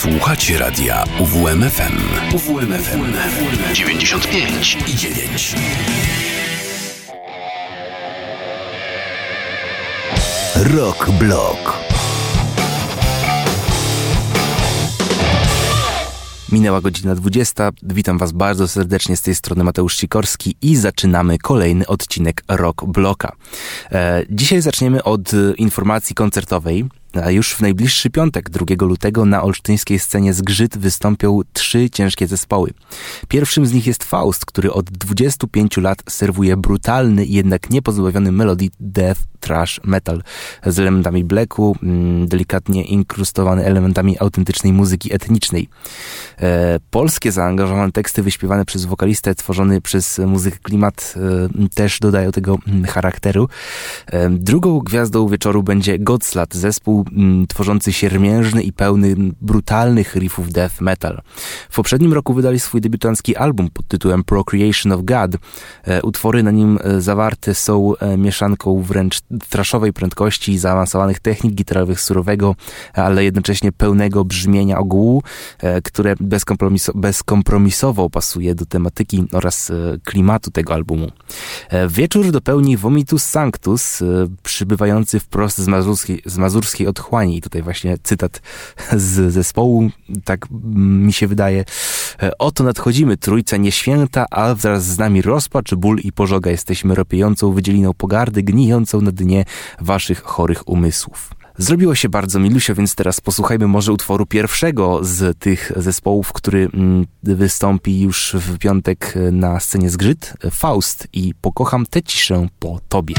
Słuchacie radia UWMFM. UWMFM 95 i 9. Rock Block. Minęła godzina 20. Witam Was bardzo serdecznie z tej strony Mateusz Sikorski i zaczynamy kolejny odcinek Rock Bloka. E, dzisiaj zaczniemy od informacji koncertowej. A już w najbliższy piątek, 2 lutego, na olsztyńskiej scenie Zgrzyt wystąpią trzy ciężkie zespoły. Pierwszym z nich jest Faust, który od 25 lat serwuje brutalny, jednak niepozbawiony melodii death trash metal z elementami blacku, mm, delikatnie inkrustowany elementami autentycznej muzyki etnicznej. E, polskie zaangażowane teksty wyśpiewane przez wokalistę, tworzony przez muzykę klimat e, też dodają tego mm, charakteru. E, drugą gwiazdą wieczoru będzie Godslat, zespół mm, tworzący siermiężny i pełny brutalnych riffów death metal. W poprzednim roku wydali swój debiutancki album pod tytułem Procreation of God. E, utwory na nim e, zawarte są e, mieszanką wręcz traszowej prędkości zaawansowanych technik gitarowych surowego, ale jednocześnie pełnego brzmienia ogółu, które bezkompromiso bezkompromisowo pasuje do tematyki oraz klimatu tego albumu. Wieczór dopełni Vomitus Sanctus, przybywający wprost z mazurskiej, z mazurskiej otchłani. I tutaj właśnie cytat z zespołu, tak mi się wydaje. Oto nadchodzimy, trójca nieświęta, a wraz z nami rozpacz, ból i pożoga. Jesteśmy ropiejącą wydzieliną pogardy, gnijącą na dnie waszych chorych umysłów. Zrobiło się bardzo milusio, więc teraz posłuchajmy może utworu pierwszego z tych zespołów, który mm, wystąpi już w piątek na scenie Zgrzyt. Faust i Pokocham tę ciszę po tobie.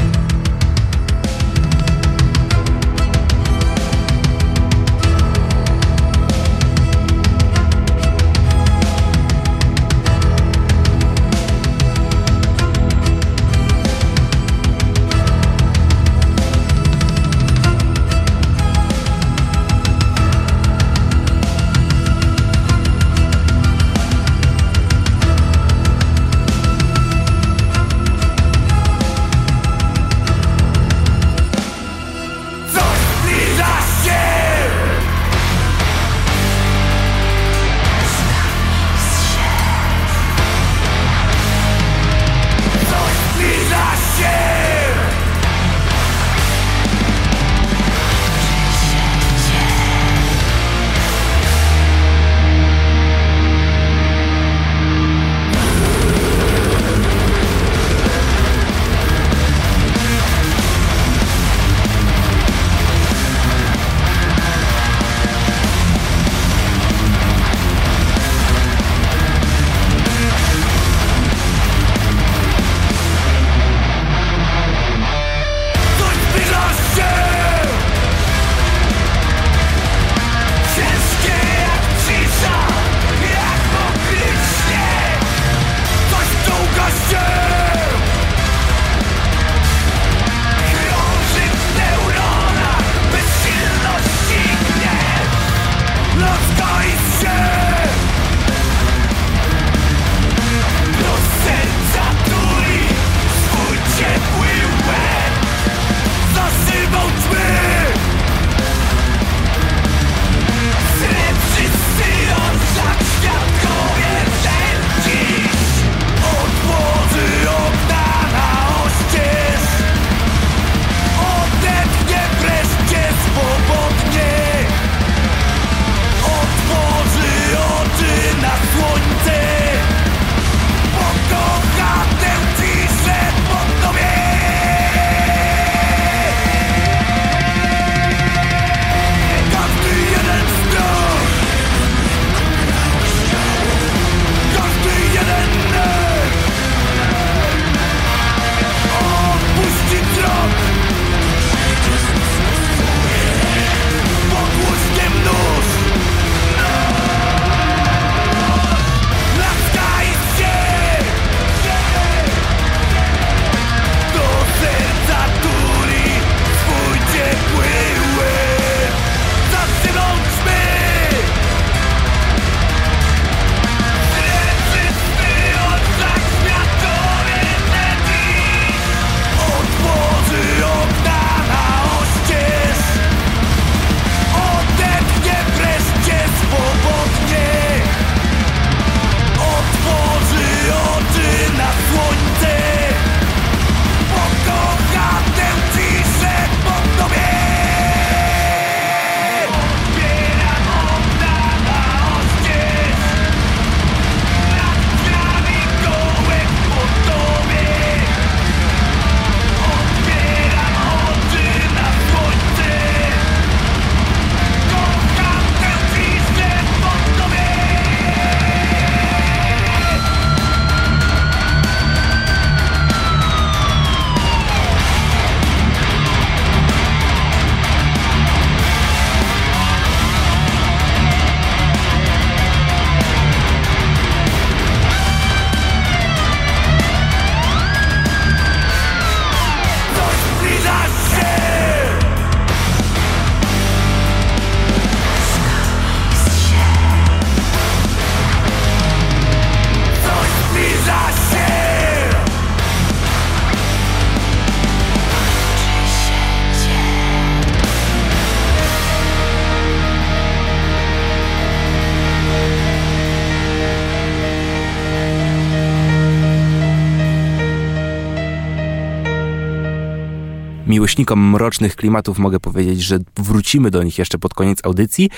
Miłośnikom mrocznych klimatów mogę powiedzieć, że wrócimy do nich jeszcze pod koniec audycji,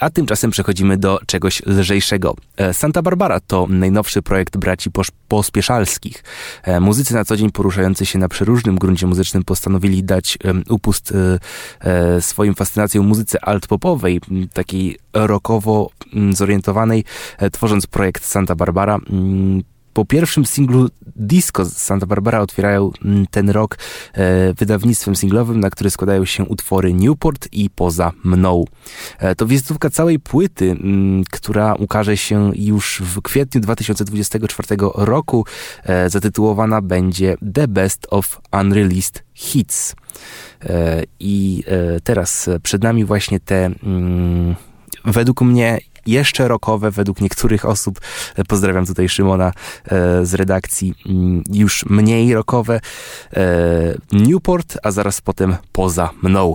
a tymczasem przechodzimy do czegoś lżejszego. Santa Barbara to najnowszy projekt braci pospieszalskich. Muzycy na co dzień poruszający się na przeróżnym gruncie muzycznym postanowili dać upust swoim fascynacjom muzyce alt-popowej, takiej rockowo zorientowanej, tworząc projekt Santa Barbara po pierwszym singlu Disco z Santa Barbara otwierają mm, ten rok e, wydawnictwem singlowym, na który składają się utwory Newport i Poza mną. E, to wizytówka całej płyty, mm, która ukaże się już w kwietniu 2024 roku. E, zatytułowana będzie The Best of Unreleased Hits. I teraz przed nami właśnie te mm, według mnie jeszcze rokowe według niektórych osób. E, pozdrawiam tutaj Szymona e, z redakcji. Mm, już mniej rokowe. E, Newport, a zaraz potem poza mną.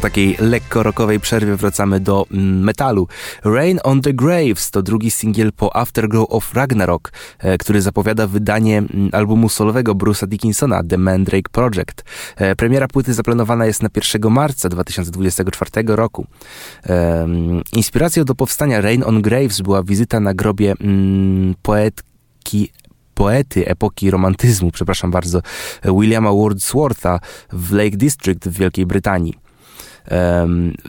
Takiej lekko rockowej przerwie wracamy do mm, metalu. Rain on the Graves to drugi singiel po Afterglow of Ragnarok, e, który zapowiada wydanie mm, albumu solowego Bruce'a Dickinsona The Mandrake Project. E, premiera płyty zaplanowana jest na 1 marca 2024 roku. Inspiracją do powstania Rain on Graves była wizyta na grobie mm, poetki poety epoki romantyzmu, przepraszam bardzo, Williama Wordswortha w Lake District w Wielkiej Brytanii.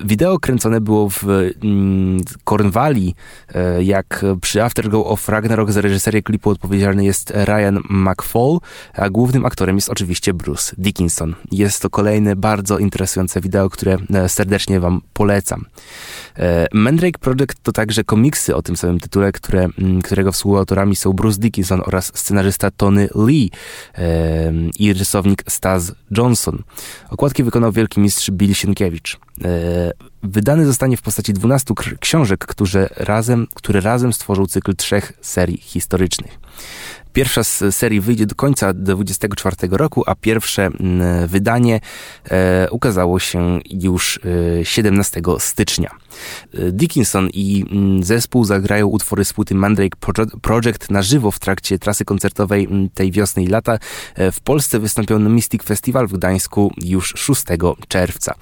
Wideo kręcone było w mm, Cornwalli, e, jak przy Afterglow of Ragnarok za reżyserię klipu odpowiedzialny jest Ryan McFall, a głównym aktorem jest oczywiście Bruce Dickinson. Jest to kolejne bardzo interesujące wideo, które e, serdecznie Wam polecam. Mandrake Project to także komiksy o tym samym tytule, które, którego współautorami są Bruce Dickinson oraz scenarzysta Tony Lee i rysownik Stas Johnson. Okładki wykonał wielki mistrz Bill Sienkiewicz. Uh. Wydany zostanie w postaci 12 książek, które razem, które razem stworzą cykl trzech serii historycznych. Pierwsza z serii wyjdzie do końca 2024 roku, a pierwsze wydanie e, ukazało się już 17 e, stycznia. E, Dickinson i zespół zagrają utwory z płyty Mandrake Project na żywo w trakcie trasy koncertowej tej wiosny i lata. W Polsce wystąpią na Mystic Festival w Gdańsku już 6 czerwca.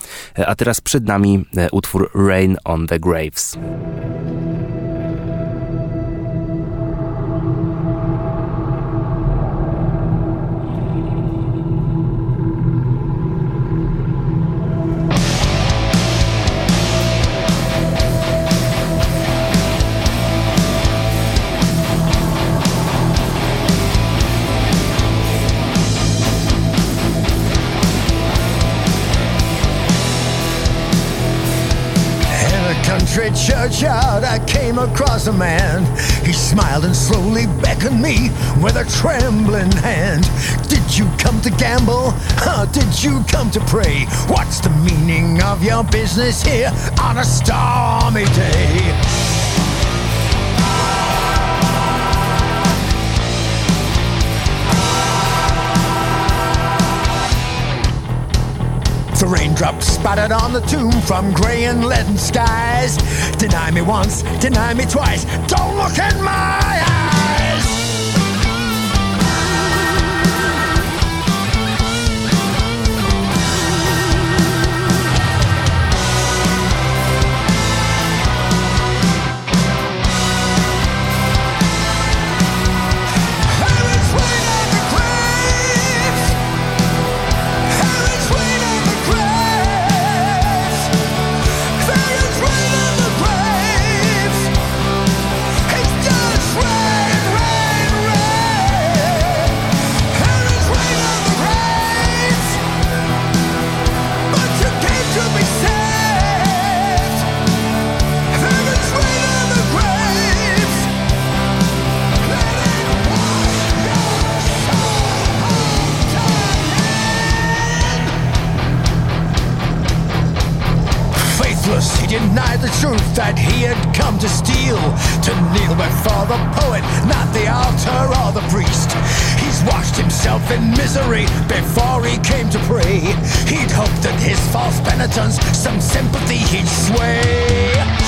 A teraz przed nami utwór Rain on the Graves. Churchyard, I came across a man. He smiled and slowly beckoned me with a trembling hand. Did you come to gamble? Huh, did you come to pray? What's the meaning of your business here on a stormy day? The raindrops spattered on the tomb from grey and leaden skies. Deny me once, deny me twice. Don't look in my eyes. That he had come to steal, to kneel before the poet, not the altar or the priest. He's washed himself in misery before he came to pray. He'd hoped that his false penitence, some sympathy he'd sway.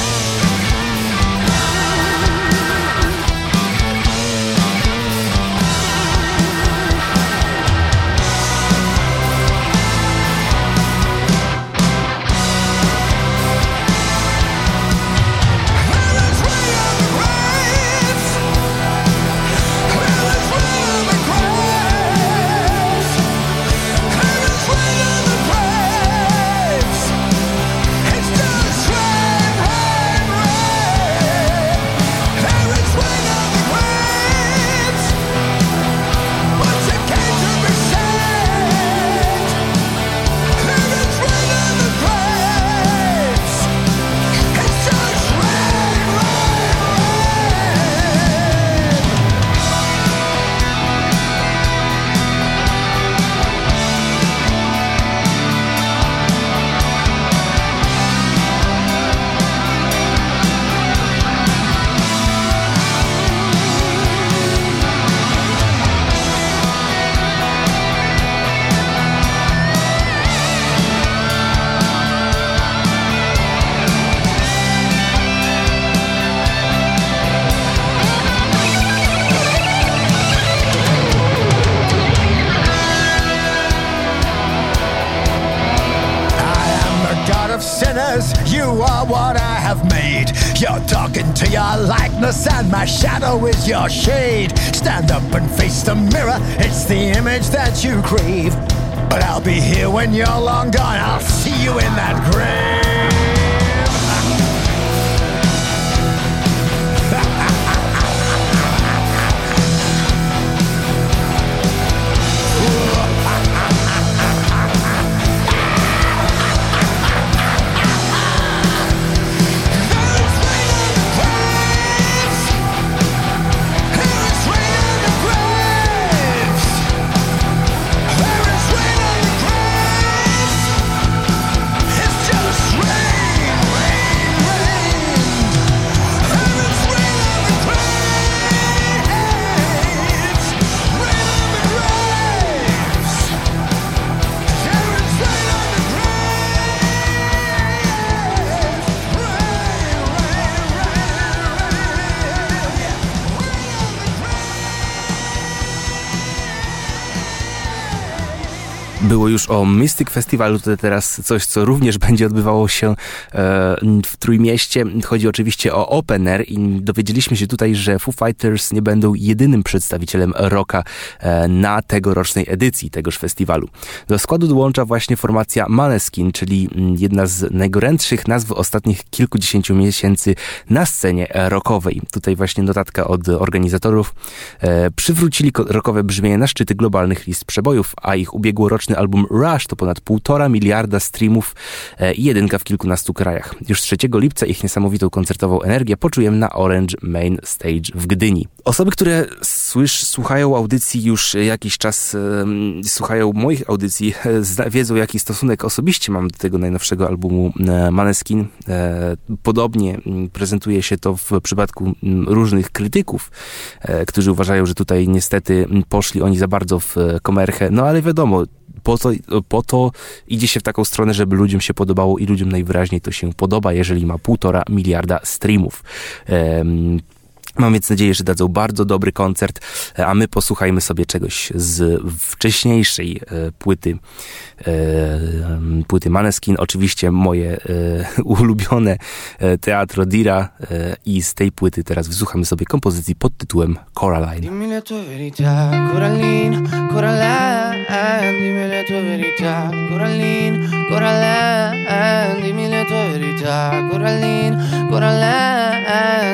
My shadow is your shade. Stand up and face the mirror, it's the image that you crave. But I'll be here when you're long gone, I'll see you in that grave. Było już o Mystic Festiwalu, to teraz coś, co również będzie odbywało się e, w Trójmieście. Chodzi oczywiście o Open Air i dowiedzieliśmy się tutaj, że Foo Fighters nie będą jedynym przedstawicielem rocka e, na tegorocznej edycji tegoż festiwalu. Do składu dołącza właśnie formacja Maneskin, czyli jedna z najgorętszych nazw ostatnich kilkudziesięciu miesięcy na scenie rockowej. Tutaj właśnie notatka od organizatorów. E, przywrócili rockowe brzmienie na szczyty globalnych list przebojów, a ich ubiegłoroczny album Rush to ponad półtora miliarda streamów e, i jedynka w kilkunastu krajach. Już 3 lipca ich niesamowitą koncertową energię poczujemy na Orange Main Stage w Gdyni. Osoby, które słysz, słuchają audycji już jakiś czas, e, słuchają moich audycji, e, wiedzą jaki stosunek osobiście mam do tego najnowszego albumu e, Maneskin. E, podobnie prezentuje się to w przypadku różnych krytyków, e, którzy uważają, że tutaj niestety poszli oni za bardzo w komerchę, no ale wiadomo, po to, po to idzie się w taką stronę, żeby ludziom się podobało i ludziom najwyraźniej to się podoba, jeżeli ma półtora miliarda streamów. Mam więc nadzieję, że dadzą bardzo dobry koncert, a my posłuchajmy sobie czegoś z wcześniejszej e, płyty, e, płyty Maneskin. Oczywiście moje e, ulubione Teatro Dira i z tej płyty teraz wysłuchamy sobie kompozycji pod tytułem Coraline. Coraline, Coraline, Coraline, Coraline, Coraline,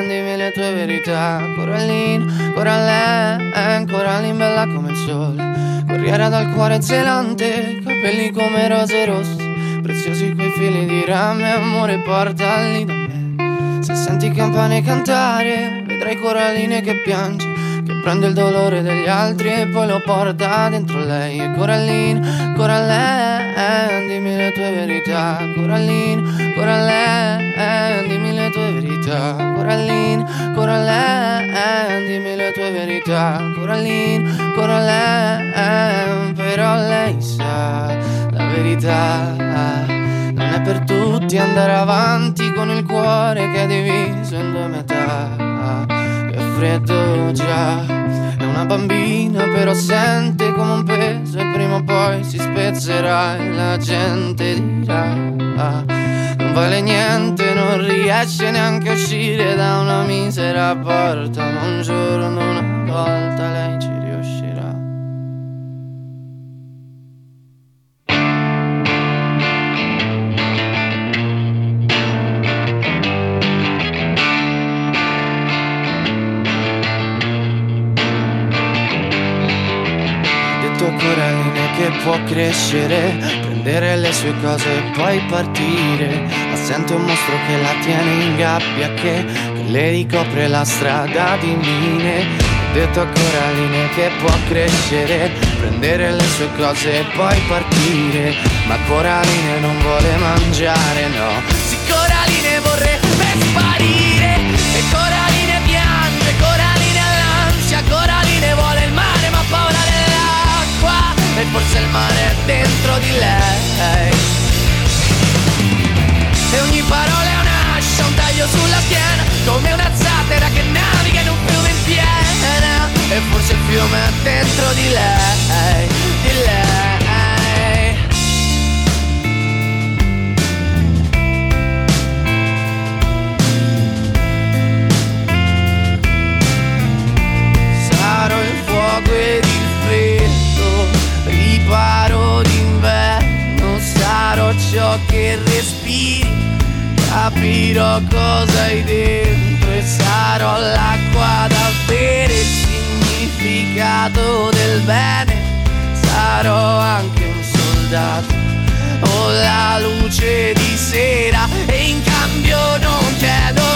dimmi le tue verità. Coraline, Coraline, Coraline bella come il sole. Corriera dal cuore zelante, capelli come rose rosse. Preziosi quei fili di rame, amore portali da me. Se senti campane cantare, vedrai Coraline che piange che prende il dolore degli altri e poi lo porta dentro lei. E Coraline, Coraline, dimmi le tue verità. Coraline, Coraline, dimmi le tue verità. Coraline, Coraline, dimmi le tue verità. Coraline, Coraline, però lei sa la verità. Non è per tutti andare avanti con il cuore che è diviso in due metà freddo già È una bambina però sente come un peso E prima o poi si spezzerà e la gente dirà Non vale niente, non riesce neanche a uscire da una misera porta Ma un giorno una volta lei ci può crescere, prendere le sue cose e poi partire. Ma sente un mostro che la tiene in gabbia, che, che le ricopre la strada di mine. Ho detto a Coraline che può crescere, prendere le sue cose e poi partire. Ma Coraline non vuole mangiare, no. E forse il mare è dentro di lei. E ogni parola è un'ascia, un taglio sulla schiena, come una zattera che naviga in un fiume in piena. E forse il fiume è dentro di lei, di lei. Sarò il fuoco ed freddo riparo d'inverno sarò ciò che respiri. Capirò cosa hai dentro e sarò l'acqua da bere il significato del bene sarò anche un soldato. O la luce di sera e in cambio non chiedo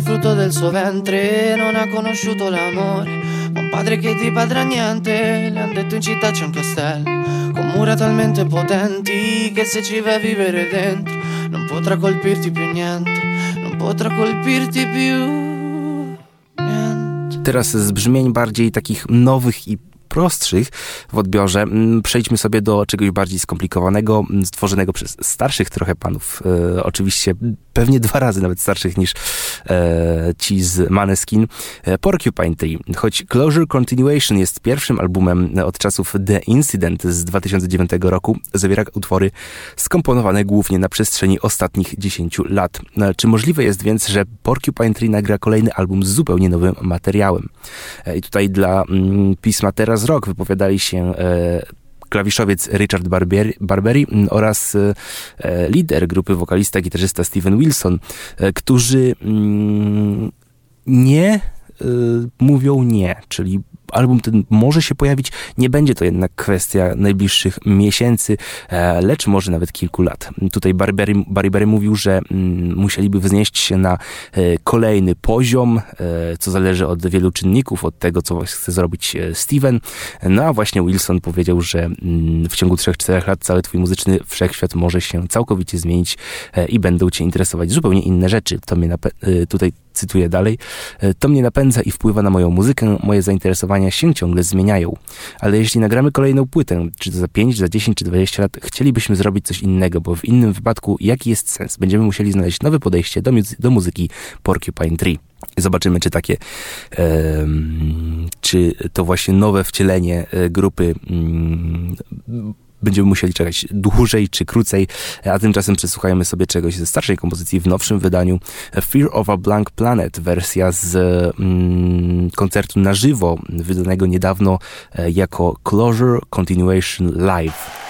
il frutto del suo ventre, non ha conosciuto l'amore, ma un padre che ti padrà niente, le han detto in città c'è un castello, con mura talmente potenti che se ci vai a vivere dentro non potrà colpirti più niente, non potrà colpirti più. Teraz z brzmień bardziej takich nowych i prostszych w odbiorze. Mm, Przejdźmy sobie do czegoś bardziej skomplikowanego, mm, stworzonego przez starszych trochę panów. E, oczywiście pewnie dwa razy nawet starszych niż e, ci z Maneskin. E, Porcupine Tree. Choć Closure Continuation jest pierwszym albumem od czasów The Incident z 2009 roku, zawiera utwory skomponowane głównie na przestrzeni ostatnich 10 lat. E, Czy możliwe jest więc, że Porcupine Tree nagra kolejny album z zupełnie nowym materiałem? E, I tutaj dla mm, pisma Teraz Rock wypowiadali się e, klawiszowiec Richard Barbieri, Barberi oraz e, e, lider grupy wokalista, gitarzysta Steven Wilson, którzy mm, nie mówią nie, czyli album ten może się pojawić, nie będzie to jednak kwestia najbliższych miesięcy, e, lecz może nawet kilku lat. Tutaj Barberry, Barberry mówił, że mm, musieliby wznieść się na e, kolejny poziom, e, co zależy od wielu czynników, od tego, co chce zrobić Steven. No a właśnie Wilson powiedział, że mm, w ciągu 3-4 lat cały twój muzyczny wszechświat może się całkowicie zmienić i będą cię interesować zupełnie inne rzeczy. To mnie tutaj cytuję dalej, e, to mnie napędza i wpływa na moją muzykę, moje zainteresowania się ciągle zmieniają. Ale jeśli nagramy kolejną płytę, czy to za 5, za 10, czy 20 lat, chcielibyśmy zrobić coś innego, bo w innym wypadku jaki jest sens? Będziemy musieli znaleźć nowe podejście do, muzy- do muzyki Porcupine Tree. Zobaczymy, czy takie, czy to właśnie nowe wcielenie e, grupy mm, będziemy musieli czekać dłużej czy krócej, a tymczasem przesłuchajmy sobie czegoś ze starszej kompozycji w nowszym wydaniu Fear of a Blank Planet, wersja z mm, koncertu na żywo, wydanego niedawno e, jako Closure Continuation Live.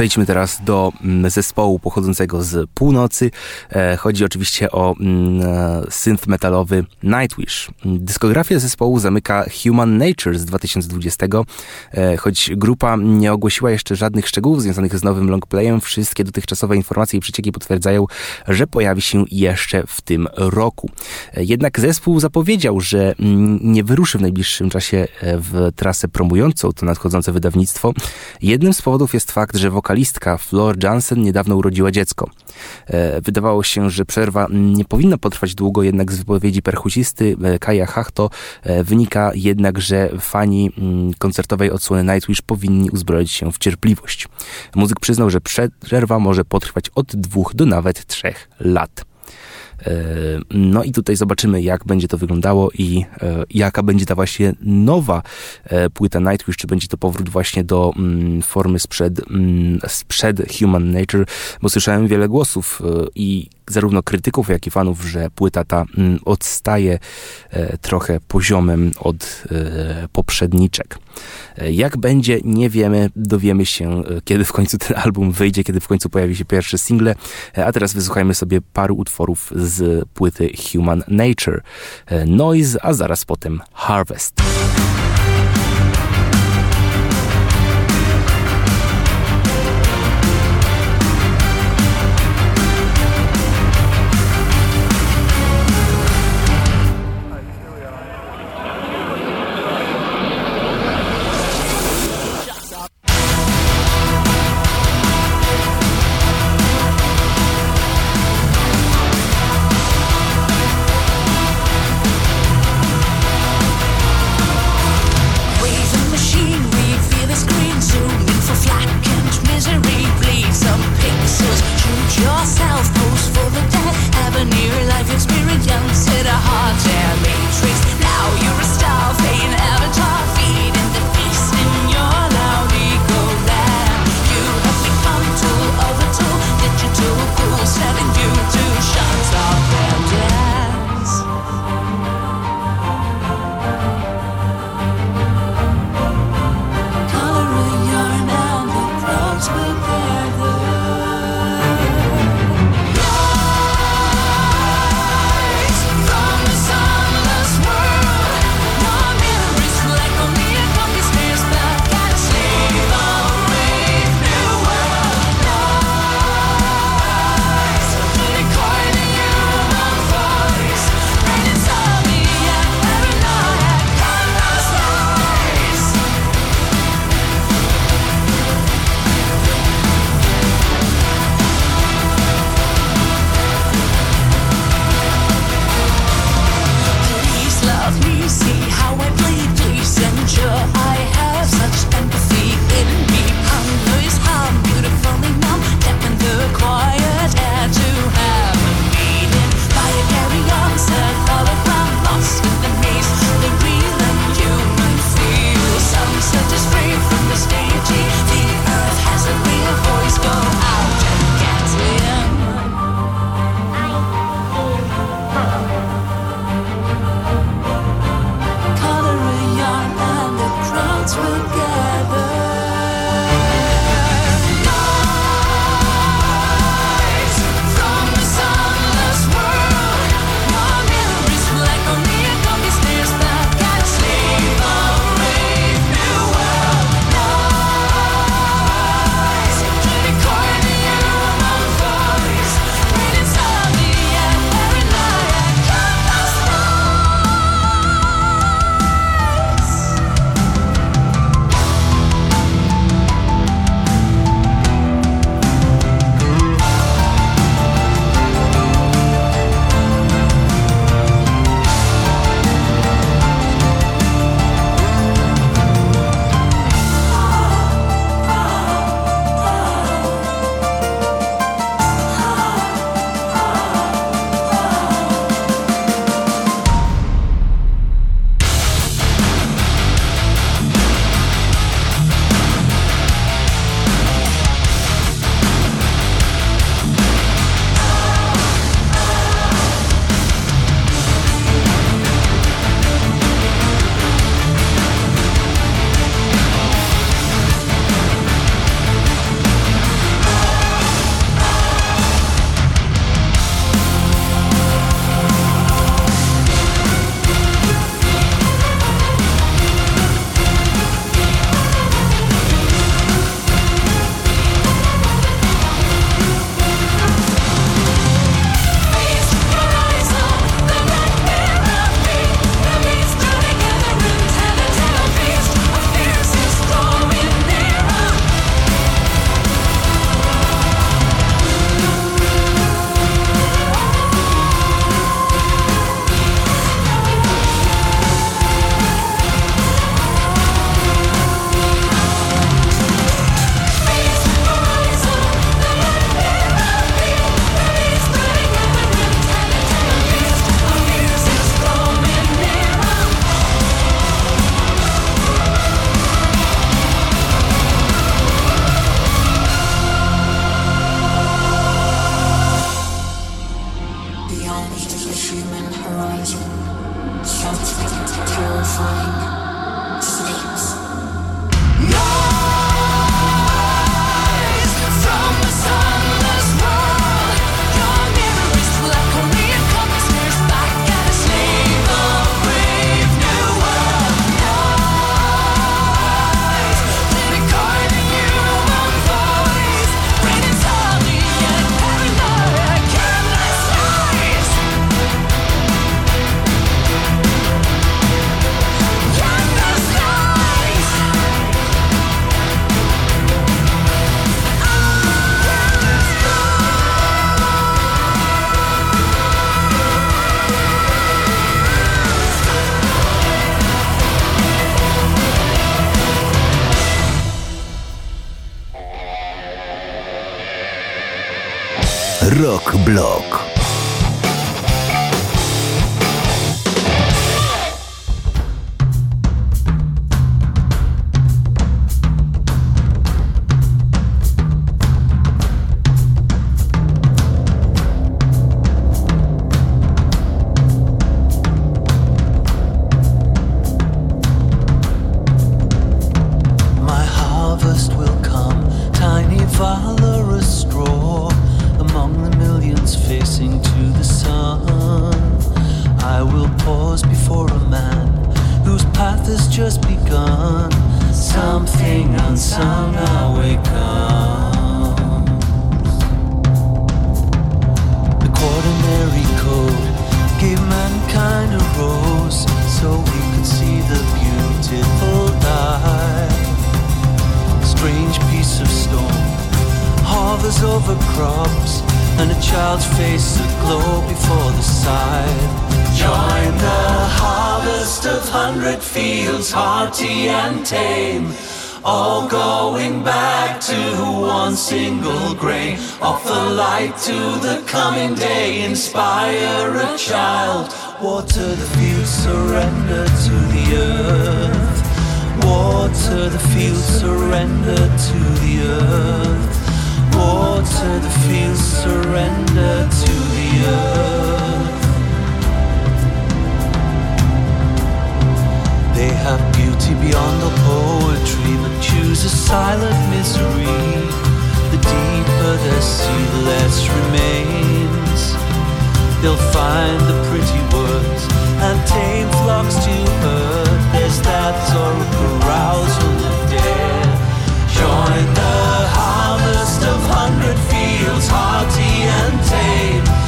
Przejdźmy teraz do mm, zespołu pochodzącego z północy. E, chodzi oczywiście o mm, e, synth metalowy Nightwish. Dyskografia zespołu zamyka Human Nature z 2020, e, choć grupa nie ogłosiła jeszcze żadnych szczegółów związanych z nowym longplayem. Wszystkie dotychczasowe informacje i przecieki potwierdzają, że pojawi się jeszcze w tym roku. Jednak zespół zapowiedział, że mm, nie wyruszy w najbliższym czasie w trasę promującą to nadchodzące wydawnictwo. Jednym z powodów jest fakt, że wokal wokalistka Flor Jansen niedawno urodziła dziecko. E, wydawało się, że przerwa nie powinna potrwać długo, jednak z wypowiedzi perkusisty e, Kaja Hachto e, wynika jednak, że fani mm, koncertowej odsłony Nightwish powinni uzbroić się w cierpliwość. Muzyk przyznał, że przerwa może potrwać od dwóch do nawet trzech lat. E, no i tutaj zobaczymy, jak będzie to wyglądało i e, jaka będzie ta właśnie nowa e, płyta Nightwish, czy będzie to powrót właśnie do mm, formy sprzed, mm, sprzed Human Nature, bo słyszałem wiele głosów i zarówno krytyków, jak i fanów, że płyta ta mm, odstaje trochę poziomem od poprzedniczek. Jak będzie, nie wiemy, dowiemy się, kiedy w końcu ten album wyjdzie, kiedy w końcu pojawi się pierwszy single, a teraz wysłuchajmy sobie paru utworów z płyty Human Nature, Noise, a zaraz potem Harvest. human horizon, sheltered, terrifying, sleeps. Blog. of storm. Hovers over crops and a child's face aglow before the sight. Join the harvest of hundred fields, hearty and tame. All going back to one single grain. Offer light to the coming day, inspire a child. Water the fields, surrender to the earth. Water the fields, surrender to the earth. Water the fields, surrender to the earth. They have beauty beyond the poetry, but choose a silent misery The deeper the sea, less remains. They'll find the pretty words and tame flocks to herd. There's that sort of carousal of dead. Join the harvest of hundred fields, hearty and tame.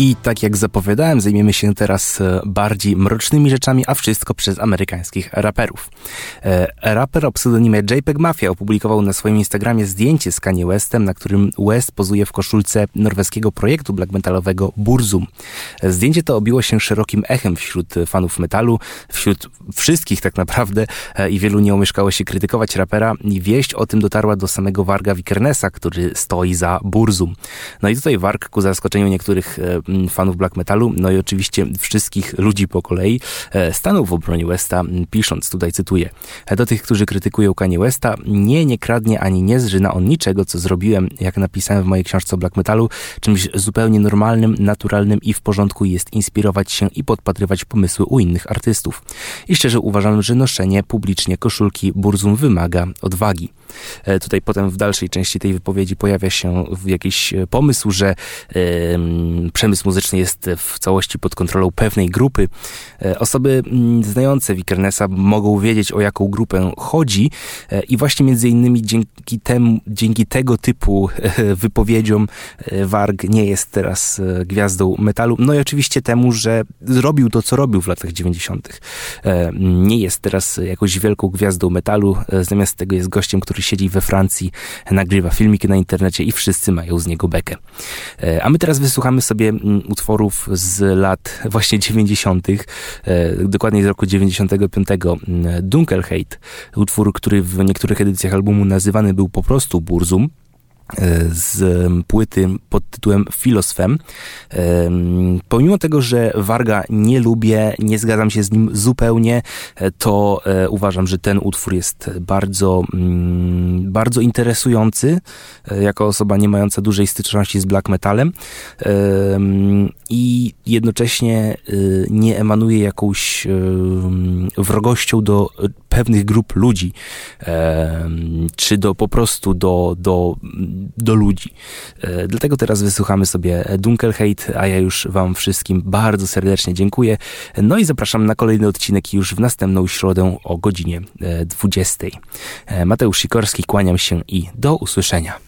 I tak jak zapowiadałem, zajmiemy się teraz e, bardziej mrocznymi rzeczami, a wszystko przez amerykańskich raperów. E, raper o pseudonimie JPEG Mafia opublikował na swoim Instagramie zdjęcie z Kanye Westem, na którym West pozuje w koszulce norweskiego projektu black metalowego Burzum. E, zdjęcie to obiło się szerokim echem wśród fanów metalu, wśród wszystkich tak naprawdę i wielu nie omieszkało się krytykować rapera i wieść o tym dotarła do samego Warga Wikernesa, który stoi za Burzum. No i tutaj Warg ku zaskoczeniu niektórych fanów black metalu, no i oczywiście wszystkich ludzi po kolei, e, stanął w obronie Westa, pisząc, tutaj cytuję, e, do tych, którzy krytykują Kanye Westa, nie, nie kradnie ani nie zżyna on niczego, co zrobiłem, jak napisałem w mojej książce o black metalu, czymś zupełnie normalnym, naturalnym i w porządku jest inspirować się i podpatrywać pomysły u innych artystów. I szczerze uważam, że noszenie publicznie koszulki Burzum wymaga odwagi. E, tutaj potem w dalszej części tej wypowiedzi pojawia się jakiś pomysł, że yy, przemysł przemysł muzyczny jest w całości pod kontrolą pewnej grupy. E, osoby mm, znające Wikernesa mogą wiedzieć, o jaką grupę chodzi e, i właśnie między innymi dzięki, temu, dzięki tego typu e, wypowiedziom Warg nie jest teraz gwiazdą metalu. No i oczywiście temu, że zrobił to, co robił w latach 90. Nie jest teraz jakąś wielką gwiazdą metalu, zamiast tego jest gościem, który siedzi we Francji, nagrywa filmiki na internecie i wszyscy mają z niego bekę. A my teraz wysłuchamy sobie Mm, utworów z lat właśnie 90., e, dokładnie z roku 95. Mm, Dunkelheit, utwór, który w niektórych edycjach albumu nazywany był po prostu Burzum z płyty pod tytułem Filosfem. Pomimo tego, że Warga nie lubię, nie zgadzam się z nim zupełnie, e, to e, uważam, że ten utwór jest bardzo, mm, bardzo interesujący, e, jako osoba nie mająca dużej styczności z black metalem i jednocześnie nie emanuje jakąś wrogością do pewnych grup ludzi, czy do po prostu do, do do ludzi. E, dlatego teraz wysłuchamy sobie Dunkelheit, a ja już Wam wszystkim bardzo serdecznie dziękuję. No i zapraszam na kolejny odcinek już w następną środę o godzinie 20. E, e, Mateusz Sikorski, kłaniam się i do usłyszenia.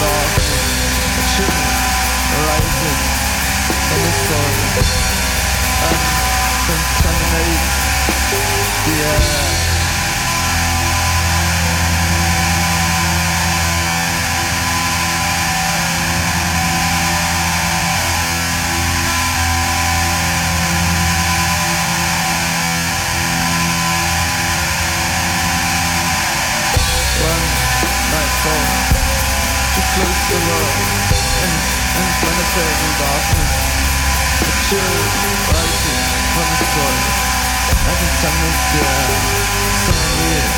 Yeah. a in the the. I can summons the air.